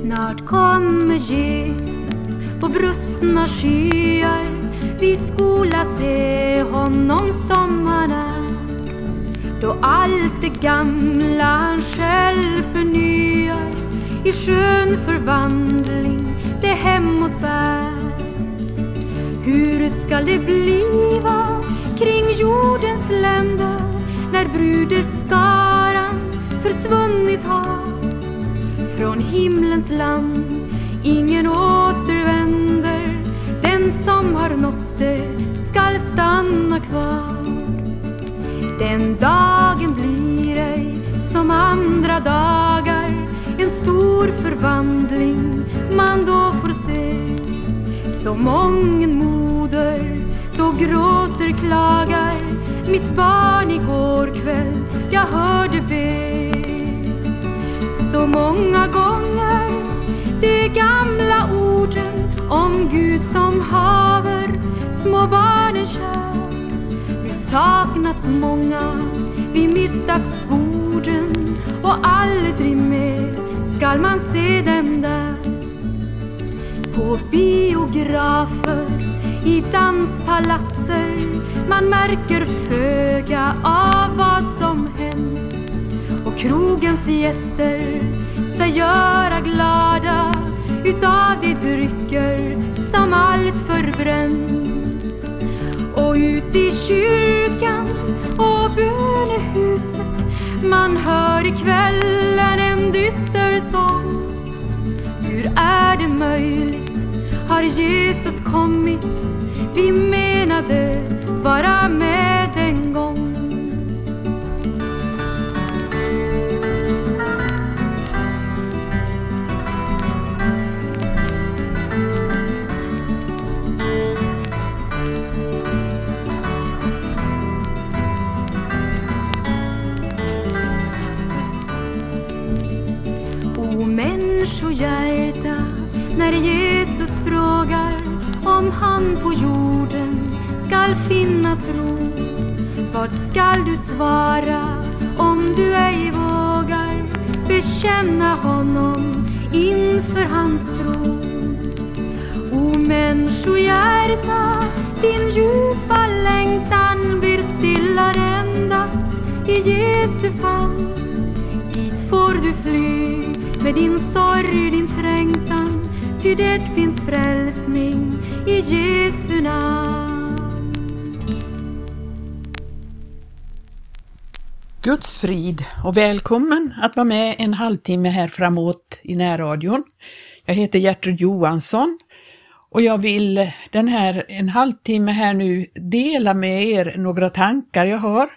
Snart kommer Jesus på brustna skyar. Vi skola se honom som han är. Då allt det gamla han själv förnyar I skön förvandling det hemåt bär. Hur skall det bliva kring jordens länder när brudeskaran försvunnit har från himlens land. Ingen återvänder. Den som har nått det skall stanna kvar. Den dagen blir ej som andra dagar. En stor förvandling man då får se. Så mången moder då gråter klagar. Mitt barn igår kväll jag hörde be så många gånger de gamla orden om Gud som haver små barnen kär. Nu saknas många vid middagsborden och aldrig mer skall man se dem där. På biografer, i danspalatser man märker föga av vad som krogens gäster sig göra glada utav de drycker som allt förbränt. Och ut i kyrkan och bönehuset man hör i kvällen en dyster sång. Hur är det möjligt? Har Jesus kommit? Vi menade vara med han på jorden skall finna tro. Vad skall du svara om du ej vågar bekänna honom inför hans tro? O människohjärta, din djupa längtan blir stillad endast i Jesu famn. Dit får du fly med din sorg, din trängtan, ty det finns frälsning Jesu namn. Guds frid och välkommen att vara med en halvtimme här framåt i närradion. Jag heter Gertrud Johansson och jag vill den här en halvtimme här nu dela med er några tankar jag har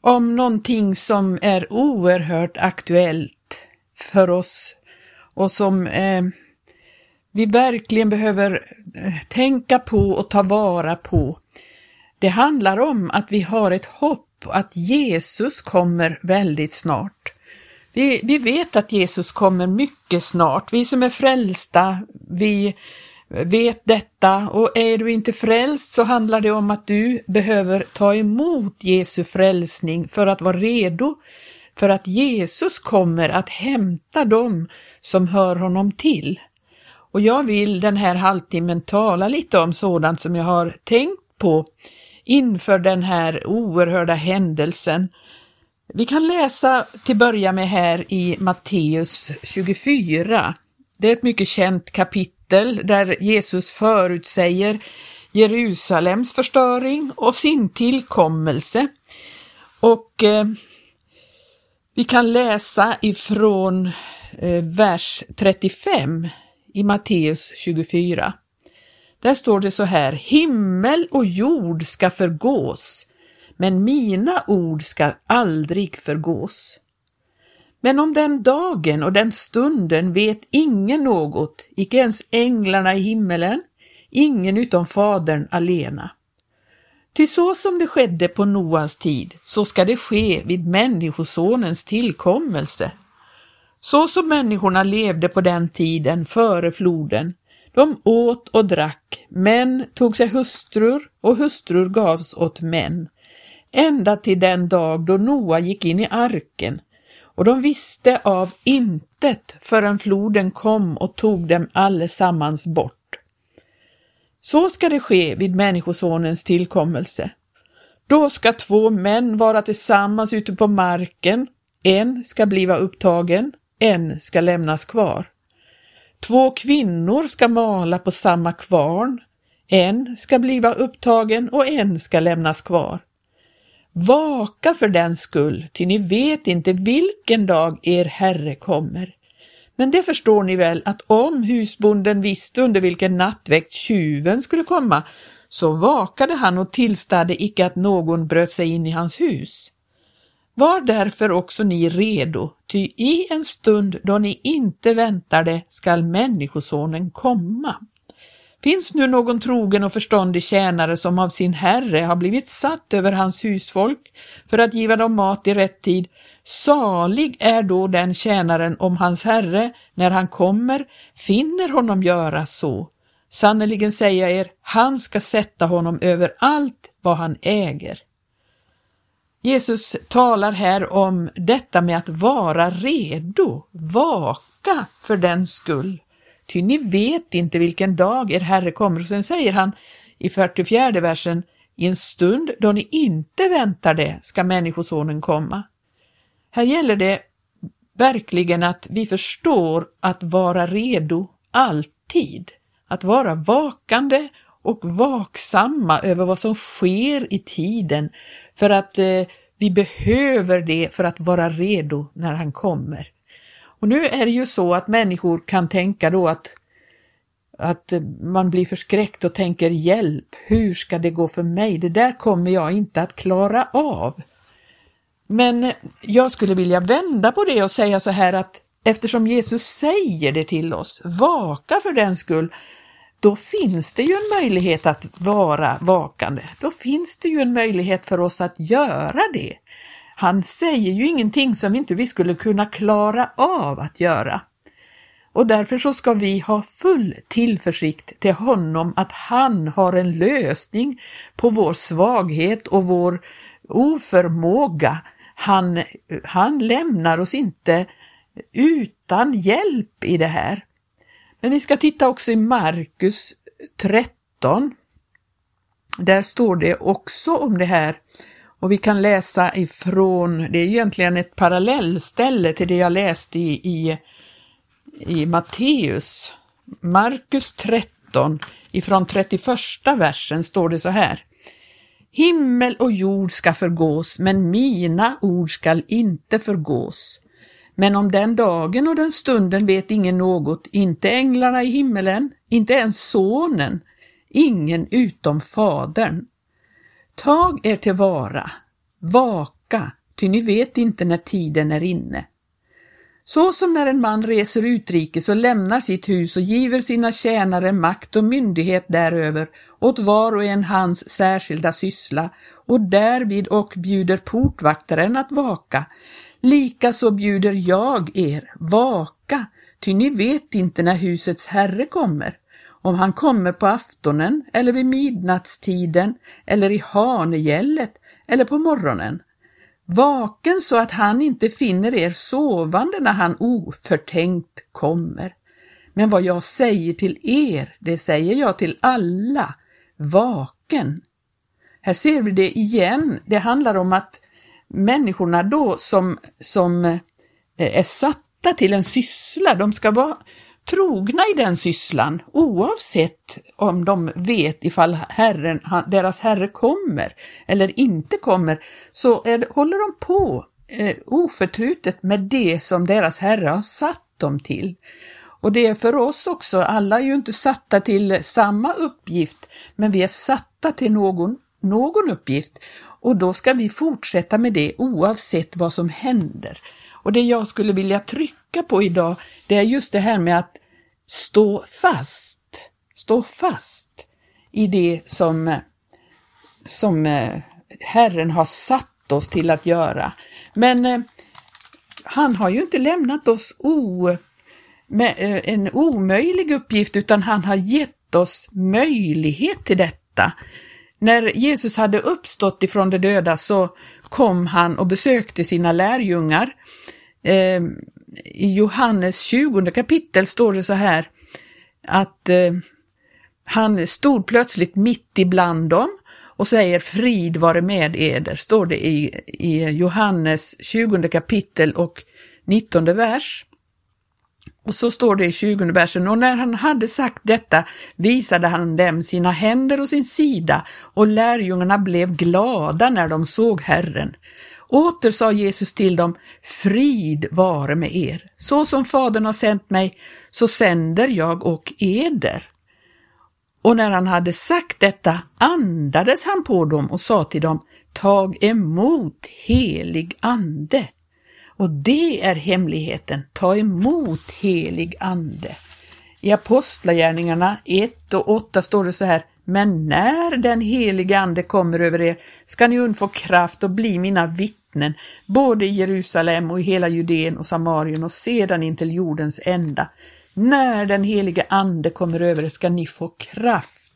om någonting som är oerhört aktuellt för oss och som eh, vi verkligen behöver eh, tänka på och ta vara på. Det handlar om att vi har ett hopp att Jesus kommer väldigt snart. Vi, vi vet att Jesus kommer mycket snart. Vi som är frälsta, vi vet detta och är du inte frälst så handlar det om att du behöver ta emot Jesu frälsning för att vara redo för att Jesus kommer att hämta dem som hör honom till. Och jag vill den här halvtimmen tala lite om sådant som jag har tänkt på inför den här oerhörda händelsen. Vi kan läsa till börja med här i Matteus 24. Det är ett mycket känt kapitel där Jesus förutsäger Jerusalems förstöring och sin tillkommelse. Och eh, vi kan läsa ifrån eh, vers 35 i Matteus 24. Där står det så här, himmel och jord ska förgås, men mina ord ska aldrig förgås. Men om den dagen och den stunden vet ingen något, icke ens änglarna i himmelen, ingen utom Fadern alena. Ty så som det skedde på Noas tid, så ska det ske vid Människosonens tillkommelse. Så som människorna levde på den tiden före floden, de åt och drack, män tog sig hustrur och hustrur gavs åt män, ända till den dag då Noa gick in i arken, och de visste av intet förrän floden kom och tog dem allesammans bort. Så ska det ske vid Människosonens tillkommelse. Då ska två män vara tillsammans ute på marken, en ska bliva upptagen, en ska lämnas kvar. Två kvinnor ska mala på samma kvarn, en ska bliva upptagen och en ska lämnas kvar. Vaka för den skull, ty ni vet inte vilken dag er Herre kommer. Men det förstår ni väl att om husbonden visste under vilken nattväkt tjuven skulle komma, så vakade han och tillstade icke att någon bröt sig in i hans hus. Var därför också ni redo, ty i en stund då ni inte väntar det skall Människosonen komma. Finns nu någon trogen och förståndig tjänare som av sin herre har blivit satt över hans husfolk för att giva dem mat i rätt tid, salig är då den tjänaren om hans herre, när han kommer, finner honom göra så. Sannerligen säger jag er, han ska sätta honom över allt vad han äger. Jesus talar här om detta med att vara redo, vaka för den skull. Ty ni vet inte vilken dag er Herre kommer. Och sen säger han i 44 versen, i en stund då ni inte väntar det ska Människosonen komma. Här gäller det verkligen att vi förstår att vara redo alltid, att vara vakande och vaksamma över vad som sker i tiden för att eh, vi behöver det för att vara redo när han kommer. Och nu är det ju så att människor kan tänka då att, att man blir förskräckt och tänker hjälp, hur ska det gå för mig? Det där kommer jag inte att klara av. Men jag skulle vilja vända på det och säga så här att eftersom Jesus säger det till oss, vaka för den skull, då finns det ju en möjlighet att vara vakande. Då finns det ju en möjlighet för oss att göra det. Han säger ju ingenting som inte vi skulle kunna klara av att göra. Och därför så ska vi ha full tillförsikt till honom att han har en lösning på vår svaghet och vår oförmåga. Han, han lämnar oss inte utan hjälp i det här. Men vi ska titta också i Markus 13. Där står det också om det här och vi kan läsa ifrån, det är egentligen ett parallellställe till det jag läste i, i, i Matteus. Markus 13, ifrån 31 versen står det så här. Himmel och jord ska förgås, men mina ord skall inte förgås. Men om den dagen och den stunden vet ingen något, inte änglarna i himmelen, inte ens sonen, ingen utom Fadern. Tag er tillvara, vaka, ty ni vet inte när tiden är inne. Så som när en man reser utrikes och lämnar sitt hus och giver sina tjänare makt och myndighet däröver åt var och en hans särskilda syssla och därvid och bjuder portvaktaren att vaka, Likaså bjuder jag er, vaka, ty ni vet inte när husets herre kommer, om han kommer på aftonen eller vid midnattstiden eller i hanegället eller på morgonen. Vaken så att han inte finner er sovande när han oförtänkt kommer. Men vad jag säger till er, det säger jag till alla, vaken. Här ser vi det igen, det handlar om att människorna då som, som eh, är satta till en syssla, de ska vara trogna i den sysslan oavsett om de vet ifall herren, deras herre kommer eller inte kommer, så är, håller de på eh, oförtrutet med det som deras herre har satt dem till. Och det är för oss också, alla är ju inte satta till samma uppgift, men vi är satta till någon, någon uppgift och då ska vi fortsätta med det oavsett vad som händer. Och det jag skulle vilja trycka på idag, det är just det här med att stå fast. Stå fast i det som, som eh, Herren har satt oss till att göra. Men eh, han har ju inte lämnat oss o, med eh, en omöjlig uppgift utan han har gett oss möjlighet till detta. När Jesus hade uppstått ifrån de döda så kom han och besökte sina lärjungar eh, i Johannes 20 kapitel står det så här att eh, han stod plötsligt mitt ibland dem och säger frid vare med eder, står det i, i Johannes 20 kapitel och 19 vers. Och så står det i 20 versen, och när han hade sagt detta visade han dem sina händer och sin sida, och lärjungarna blev glada när de såg Herren. Åter sa Jesus till dem, frid vare med er. Så som Fadern har sänt mig, så sänder jag och eder. Och när han hade sagt detta andades han på dem och sa till dem, tag emot helig ande. Och det är hemligheten, ta emot helig ande. I Apostlagärningarna 1 och 8 står det så här, men när den helige ande kommer över er ska ni undfå kraft och bli mina vittnen, både i Jerusalem och i hela Judeen och Samarien och sedan in till jordens ända. När den helige ande kommer över er ska ni få kraft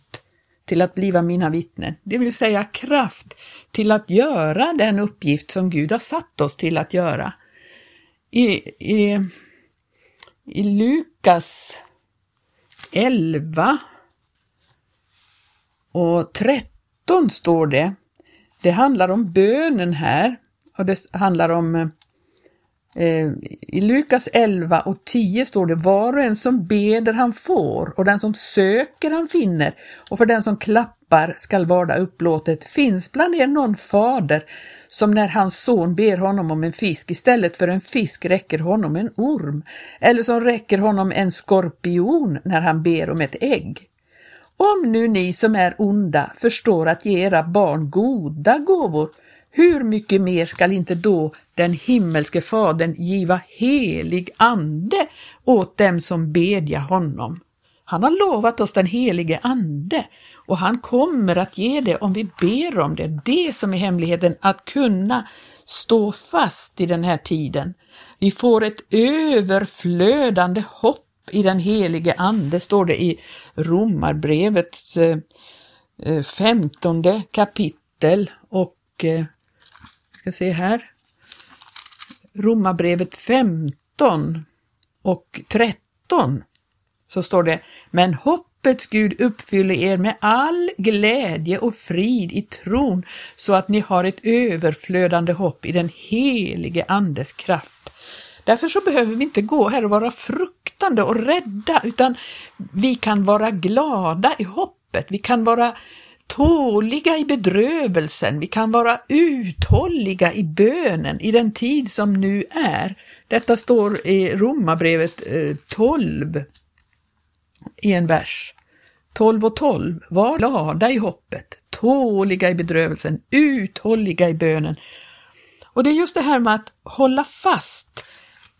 till att bliva mina vittnen, det vill säga kraft till att göra den uppgift som Gud har satt oss till att göra. I, i, i Lukas 11 och 13 står det, det handlar om bönen här och det handlar om eh, I Lukas 11 och 10 står det var och en som beder han får och den som söker han finner. Och för den som klappar skall varda upplåtet. Finns bland er någon fader som när hans son ber honom om en fisk istället för en fisk räcker honom en orm eller som räcker honom en skorpion när han ber om ett ägg? Om nu ni som är onda förstår att ge era barn goda gåvor hur mycket mer skall inte då den himmelske Fadern giva helig ande åt dem som bedja honom? Han har lovat oss den helige Ande och han kommer att ge det om vi ber om det. Det som är hemligheten, att kunna stå fast i den här tiden. Vi får ett överflödande hopp i den helige Ande, står det i Romarbrevets eh, eh, femtonde kapitel och eh, ska se här. Romarbrevet 15 och 13 så står det Men hoppets Gud uppfyller er med all glädje och frid i tron så att ni har ett överflödande hopp i den helige Andes kraft. Därför så behöver vi inte gå här och vara fruktande och rädda utan vi kan vara glada i hoppet. Vi kan vara tåliga i bedrövelsen, vi kan vara uthålliga i bönen i den tid som nu är. Detta står i Romarbrevet eh, 12 i en vers. 12 och 12. Var glada i hoppet, tåliga i bedrövelsen, uthålliga i bönen. Och det är just det här med att hålla fast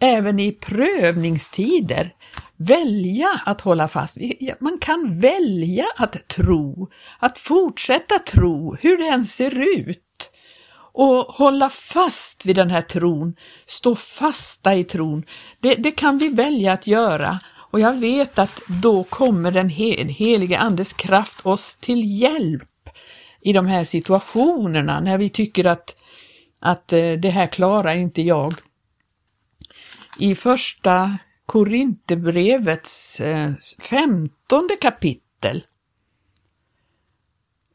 även i prövningstider välja att hålla fast. Man kan välja att tro, att fortsätta tro, hur det än ser ut. Och hålla fast vid den här tron, stå fasta i tron, det, det kan vi välja att göra. Och jag vet att då kommer den helige Andes kraft oss till hjälp i de här situationerna när vi tycker att, att eh, det här klarar inte jag. I första Korinthierbrevets eh, femtonde kapitel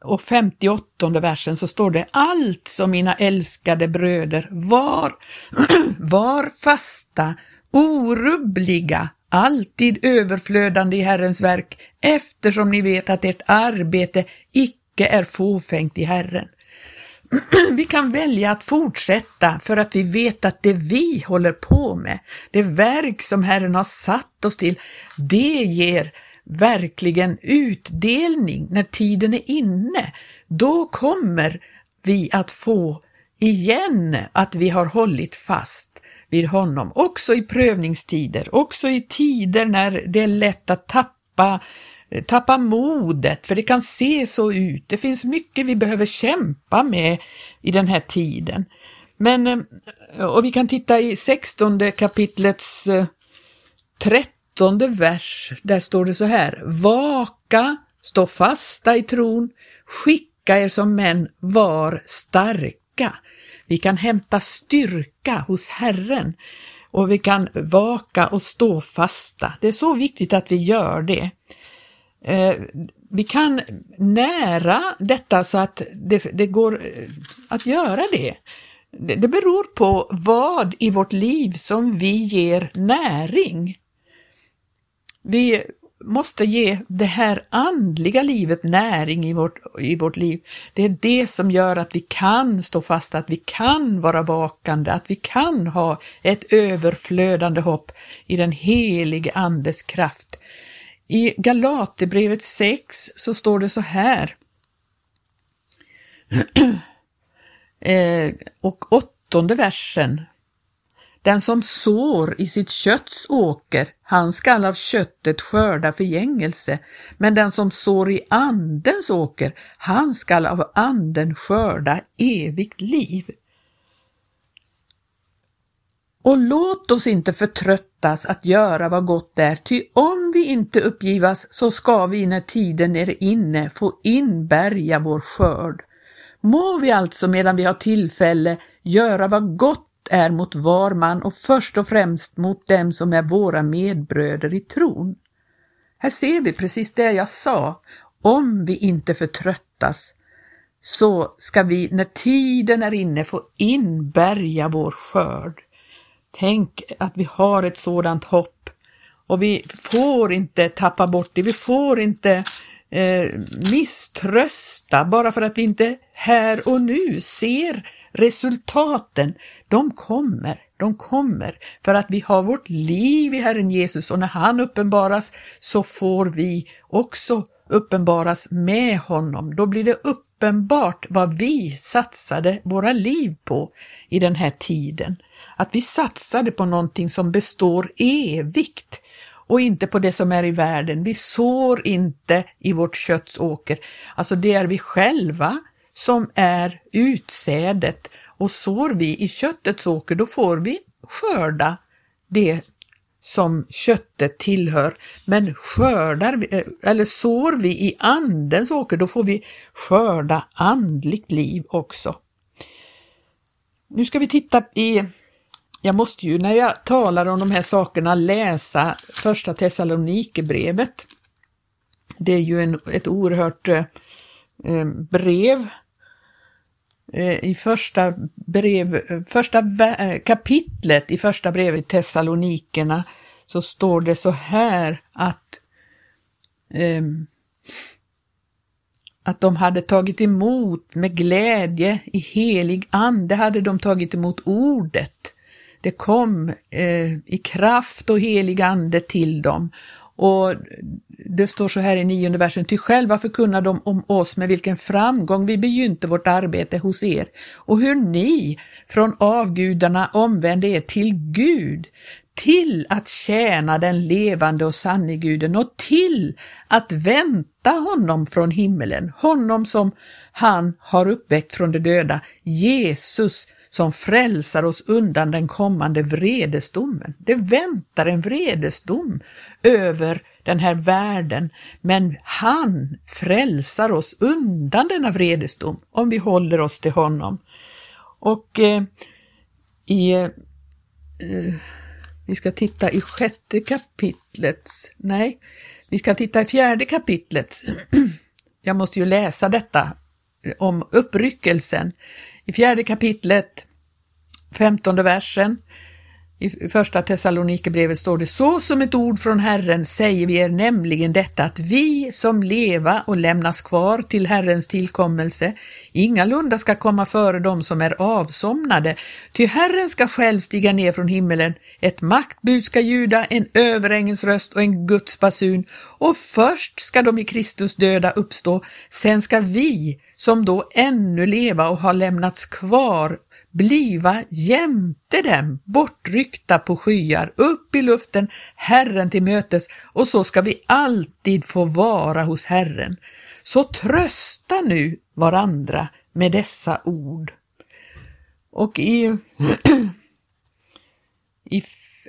och 58 versen så står det Alltså mina älskade bröder var, var fasta, orubbliga, alltid överflödande i Herrens verk, eftersom ni vet att ert arbete icke är fåfängt i Herren. vi kan välja att fortsätta för att vi vet att det vi håller på med, det verk som Herren har satt oss till, det ger verkligen utdelning när tiden är inne. Då kommer vi att få igen att vi har hållit fast vid honom, också i prövningstider, också i tider när det är lätt att tappa eh, tappa modet, för det kan se så ut. Det finns mycket vi behöver kämpa med i den här tiden. Men, eh, och vi kan titta i 16 kapitlets eh, 13 vers, där står det så här, Vaka, stå fasta i tron, skicka er som män, var starka. Vi kan hämta styrka hos Herren och vi kan vaka och stå fasta. Det är så viktigt att vi gör det. Eh, vi kan nära detta så att det, det går eh, att göra det. det. Det beror på vad i vårt liv som vi ger näring. Vi måste ge det här andliga livet näring i vårt, i vårt liv. Det är det som gör att vi kan stå fast, att vi kan vara vakande, att vi kan ha ett överflödande hopp i den helige Andes kraft. I Galaterbrevet 6 så står det så här. Eh, och åttonde versen. Den som sår i sitt kötts åker, han skall av köttet skörda förgängelse, men den som sår i andens åker, han skall av anden skörda evigt liv. Och låt oss inte förtröttas att göra vad gott är, ty om vi inte uppgivas så ska vi när tiden är inne få inbärga vår skörd. Må vi alltså medan vi har tillfälle göra vad gott är mot var man och först och främst mot dem som är våra medbröder i tron. Här ser vi precis det jag sa, om vi inte förtröttas så ska vi när tiden är inne få inbärga vår skörd. Tänk att vi har ett sådant hopp och vi får inte tappa bort det, vi får inte eh, misströsta bara för att vi inte här och nu ser resultaten. De kommer, de kommer för att vi har vårt liv i Herren Jesus och när han uppenbaras så får vi också uppenbaras med honom. Då blir det uppenbart vad vi satsade våra liv på i den här tiden att vi satsade på någonting som består evigt och inte på det som är i världen. Vi sår inte i vårt kötts åker. Alltså det är vi själva som är utsädet och sår vi i köttets åker då får vi skörda det som köttet tillhör. Men skördar vi, eh, eller sår vi i andens åker då får vi skörda andligt liv också. Nu ska vi titta i jag måste ju när jag talar om de här sakerna läsa första Thessalonikerbrevet. Det är ju en, ett oerhört eh, brev. Eh, I första, brev, första eh, kapitlet i första brevet Thessalonikerna så står det så här att eh, att de hade tagit emot med glädje i helig ande hade de tagit emot ordet det kom eh, i kraft och helig ande till dem. Och det står så här i nionde versen, ty själva förkunnar de om oss med vilken framgång vi begynte vårt arbete hos er. Och hur ni från avgudarna omvände er till Gud, till att tjäna den levande och sanne guden och till att vänta honom från himmelen, honom som han har uppväckt från de döda, Jesus som frälsar oss undan den kommande vredesdomen. Det väntar en vredesdom över den här världen, men han frälsar oss undan denna vredesdom om vi håller oss till honom. Och eh, i, eh, vi ska titta i sjätte kapitlet, nej, vi ska titta i fjärde kapitlet. Jag måste ju läsa detta om uppryckelsen. I fjärde kapitlet, femtonde versen, i första Thessalonikerbrevet står det så som ett ord från Herren säger vi er nämligen detta att vi som leva och lämnas kvar till Herrens tillkommelse ingalunda ska komma före dem som är avsomnade, ty Herren ska själv stiga ner från himmelen, ett maktbud ska ljuda, en överängens röst och en Guds basun, och först ska de i Kristus döda uppstå, sen ska vi som då ännu leva och har lämnats kvar bliva jämte dem, bortryckta på skyar, upp i luften, Herren till mötes, och så ska vi alltid få vara hos Herren. Så trösta nu varandra med dessa ord. Och i, i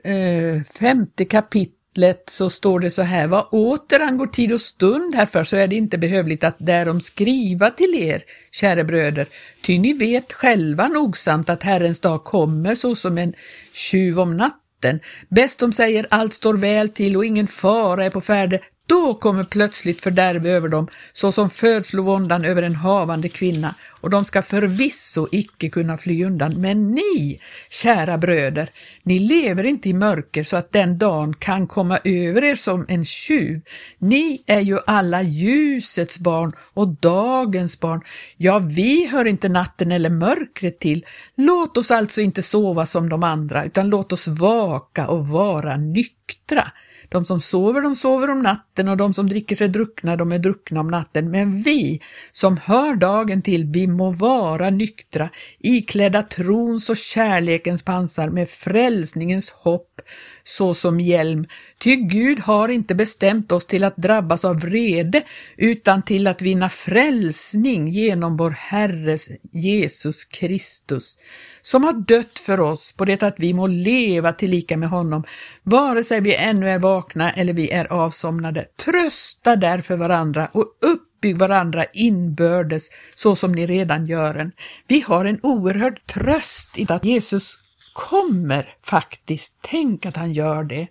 eh, femte kapitlet kapitlet så står det så här, vad åter angår tid och stund härför så är det inte behövligt att därom skriva till er, kära bröder, ty ni vet själva nogsamt att Herrens dag kommer såsom en tjuv om natten natten. Bäst de säger allt står väl till och ingen fara är på färde, då kommer plötsligt fördärv över dem, såsom födslovåndan över en havande kvinna, och de ska förvisso icke kunna fly undan. Men ni, kära bröder, ni lever inte i mörker så att den dagen kan komma över er som en tjuv. Ni är ju alla ljusets barn och dagens barn. Ja, vi hör inte natten eller mörkret till. Låt oss alltså inte sova som de andra, utan låt oss vaka och vara nyktra. De som sover, de sover om natten och de som dricker sig druckna, de är druckna om natten. Men vi som hör dagen till, vi må vara nyktra, iklädda trons och kärlekens pansar med frälsningens hopp såsom hjälm. Ty Gud har inte bestämt oss till att drabbas av vrede, utan till att vinna frälsning genom vår Herres Jesus Kristus, som har dött för oss på det att vi må leva tillika med honom, vare sig vi ännu är vakna eller vi är avsomnade. Trösta därför varandra och uppbygg varandra inbördes så som ni redan gör en. Vi har en oerhörd tröst i att Jesus kommer faktiskt. Tänk att han gör det.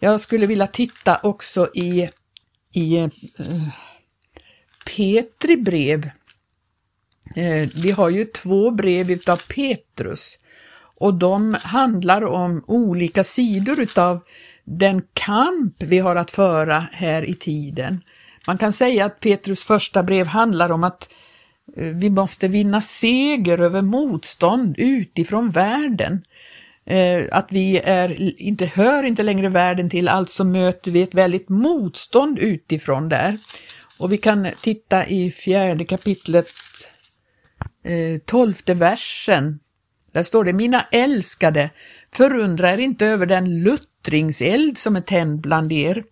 Jag skulle vilja titta också i, i eh, Petri brev. Eh, vi har ju två brev utav Petrus och de handlar om olika sidor utav den kamp vi har att föra här i tiden. Man kan säga att Petrus första brev handlar om att Eh, Eh, vi måste vinna seger över motstånd utifrån världen. Eh, att vi är, inte, hör inte längre världen till, alltså möter vi ett väldigt motstånd utifrån där. Och vi kan titta i fjärde kapitlet, eh, tolfte versen. Där står det, mina älskade, förundra er inte över den luttringseld som är tänd bland er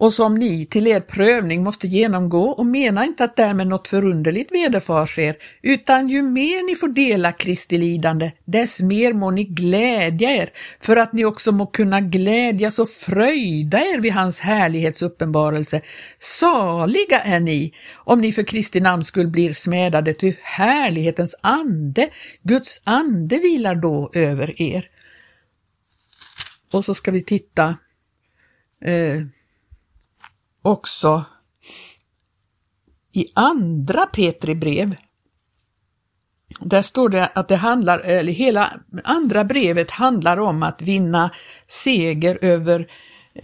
och som ni till er prövning måste genomgå och mena inte att därmed något förunderligt vederfars er, utan ju mer ni får dela Kristi lidande, dess mer må ni glädja er, för att ni också må kunna glädjas och fröjda er vid hans härlighetsuppenbarelse. Saliga är ni, om ni för Kristi namn skull blir smädade, ty härlighetens ande, Guds ande vilar då över er. Och så ska vi titta eh, också i andra Petri brev. Där står det att det handlar, eller hela andra brevet handlar om att vinna seger över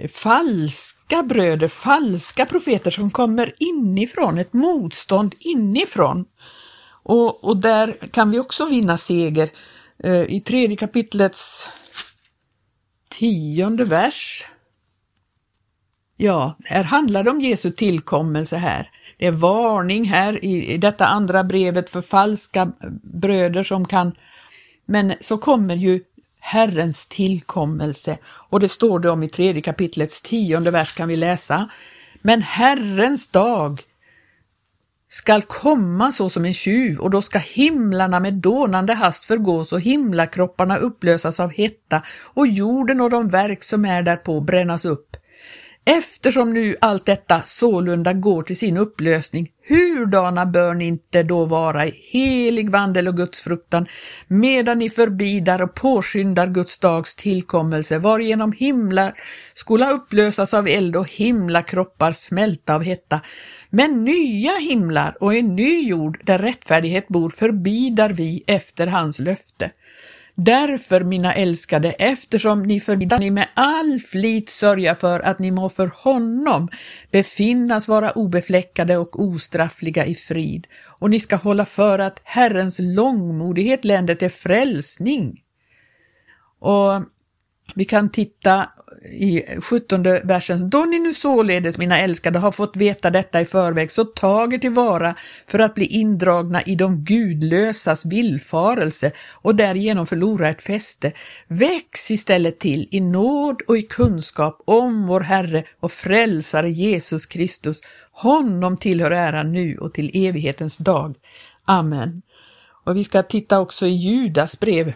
falska bröder, falska profeter som kommer inifrån, ett motstånd inifrån. Och, och där kan vi också vinna seger. Eh, I tredje kapitlets tionde vers Ja, här handlar det om Jesu tillkommelse här. Det är varning här i, i detta andra brevet för falska bröder som kan... Men så kommer ju Herrens tillkommelse och det står det om i tredje kapitlets tionde vers kan vi läsa. Men Herrens dag skall komma så som en tjuv och då ska himlarna med dånande hast förgås och himlakropparna upplösas av hetta och jorden och de verk som är därpå brännas upp. Eftersom nu allt detta sålunda går till sin upplösning, hurdana bör ni inte då vara i helig vandel och gudsfruktan, medan ni förbidar och påskyndar Guds dags tillkommelse, varigenom himlar skola upplösas av eld och himlakroppar smälta av hetta. Men nya himlar och en ny jord där rättfärdighet bor förbidar vi efter hans löfte. Därför, mina älskade, eftersom ni för ni med all flit sörja för att ni må för honom befinnas vara obefläckade och ostraffliga i frid, och ni ska hålla för att Herrens långmodighet länder till frälsning. Och vi kan titta i 17 versen. Då ni nu således, mina älskade, har fått veta detta i förväg, så tager tillvara för att bli indragna i de gudlösas villfarelse och därigenom förlora ett fäste. Väx istället till i nåd och i kunskap om vår Herre och Frälsare Jesus Kristus. Honom tillhör äran nu och till evighetens dag. Amen. Och vi ska titta också i Judas brev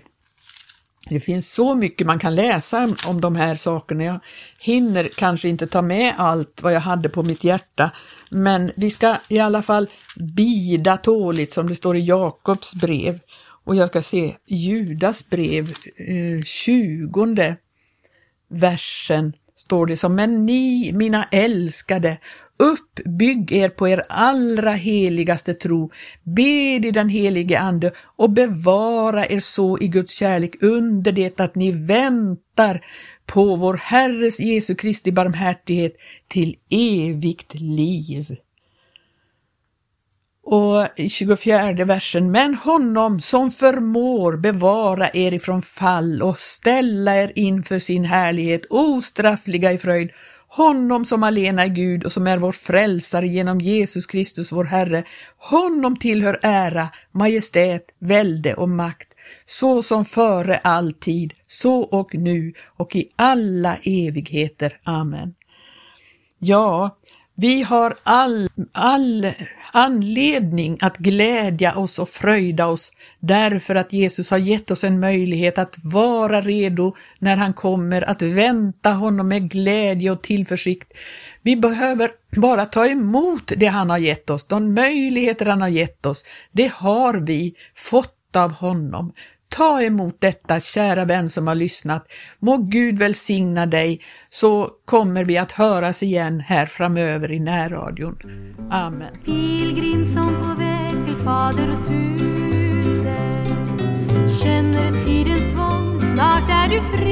det finns så mycket man kan läsa om de här sakerna. Jag hinner kanske inte ta med allt vad jag hade på mitt hjärta, men vi ska i alla fall bida tåligt som det står i Jakobs brev. Och jag ska se Judas brev, eh, 20 versen står det som, men ni, mina älskade, upp, bygg er på er allra heligaste tro, bed i den helige Ande och bevara er så i Guds kärlek under det att ni väntar på vår Herres Jesu Kristi barmhärtighet till evigt liv. Och i 24 versen, men honom som förmår bevara er ifrån fall och ställa er inför sin härlighet ostraffliga i fröjd, honom som alena är Gud och som är vår frälsare genom Jesus Kristus vår Herre, honom tillhör ära, majestät, välde och makt, så som före all tid, så och nu och i alla evigheter. Amen. Ja, vi har all, all anledning att glädja oss och fröjda oss därför att Jesus har gett oss en möjlighet att vara redo när han kommer, att vänta honom med glädje och tillförsikt. Vi behöver bara ta emot det han har gett oss, de möjligheter han har gett oss. Det har vi fått av honom. Ta emot detta, kära vän som har lyssnat. Må Gud välsigna dig, så kommer vi att höras igen här framöver i närradion. Amen. Pilgrim som på väg till Faderns huset känner tidens tvång, snart är du fri.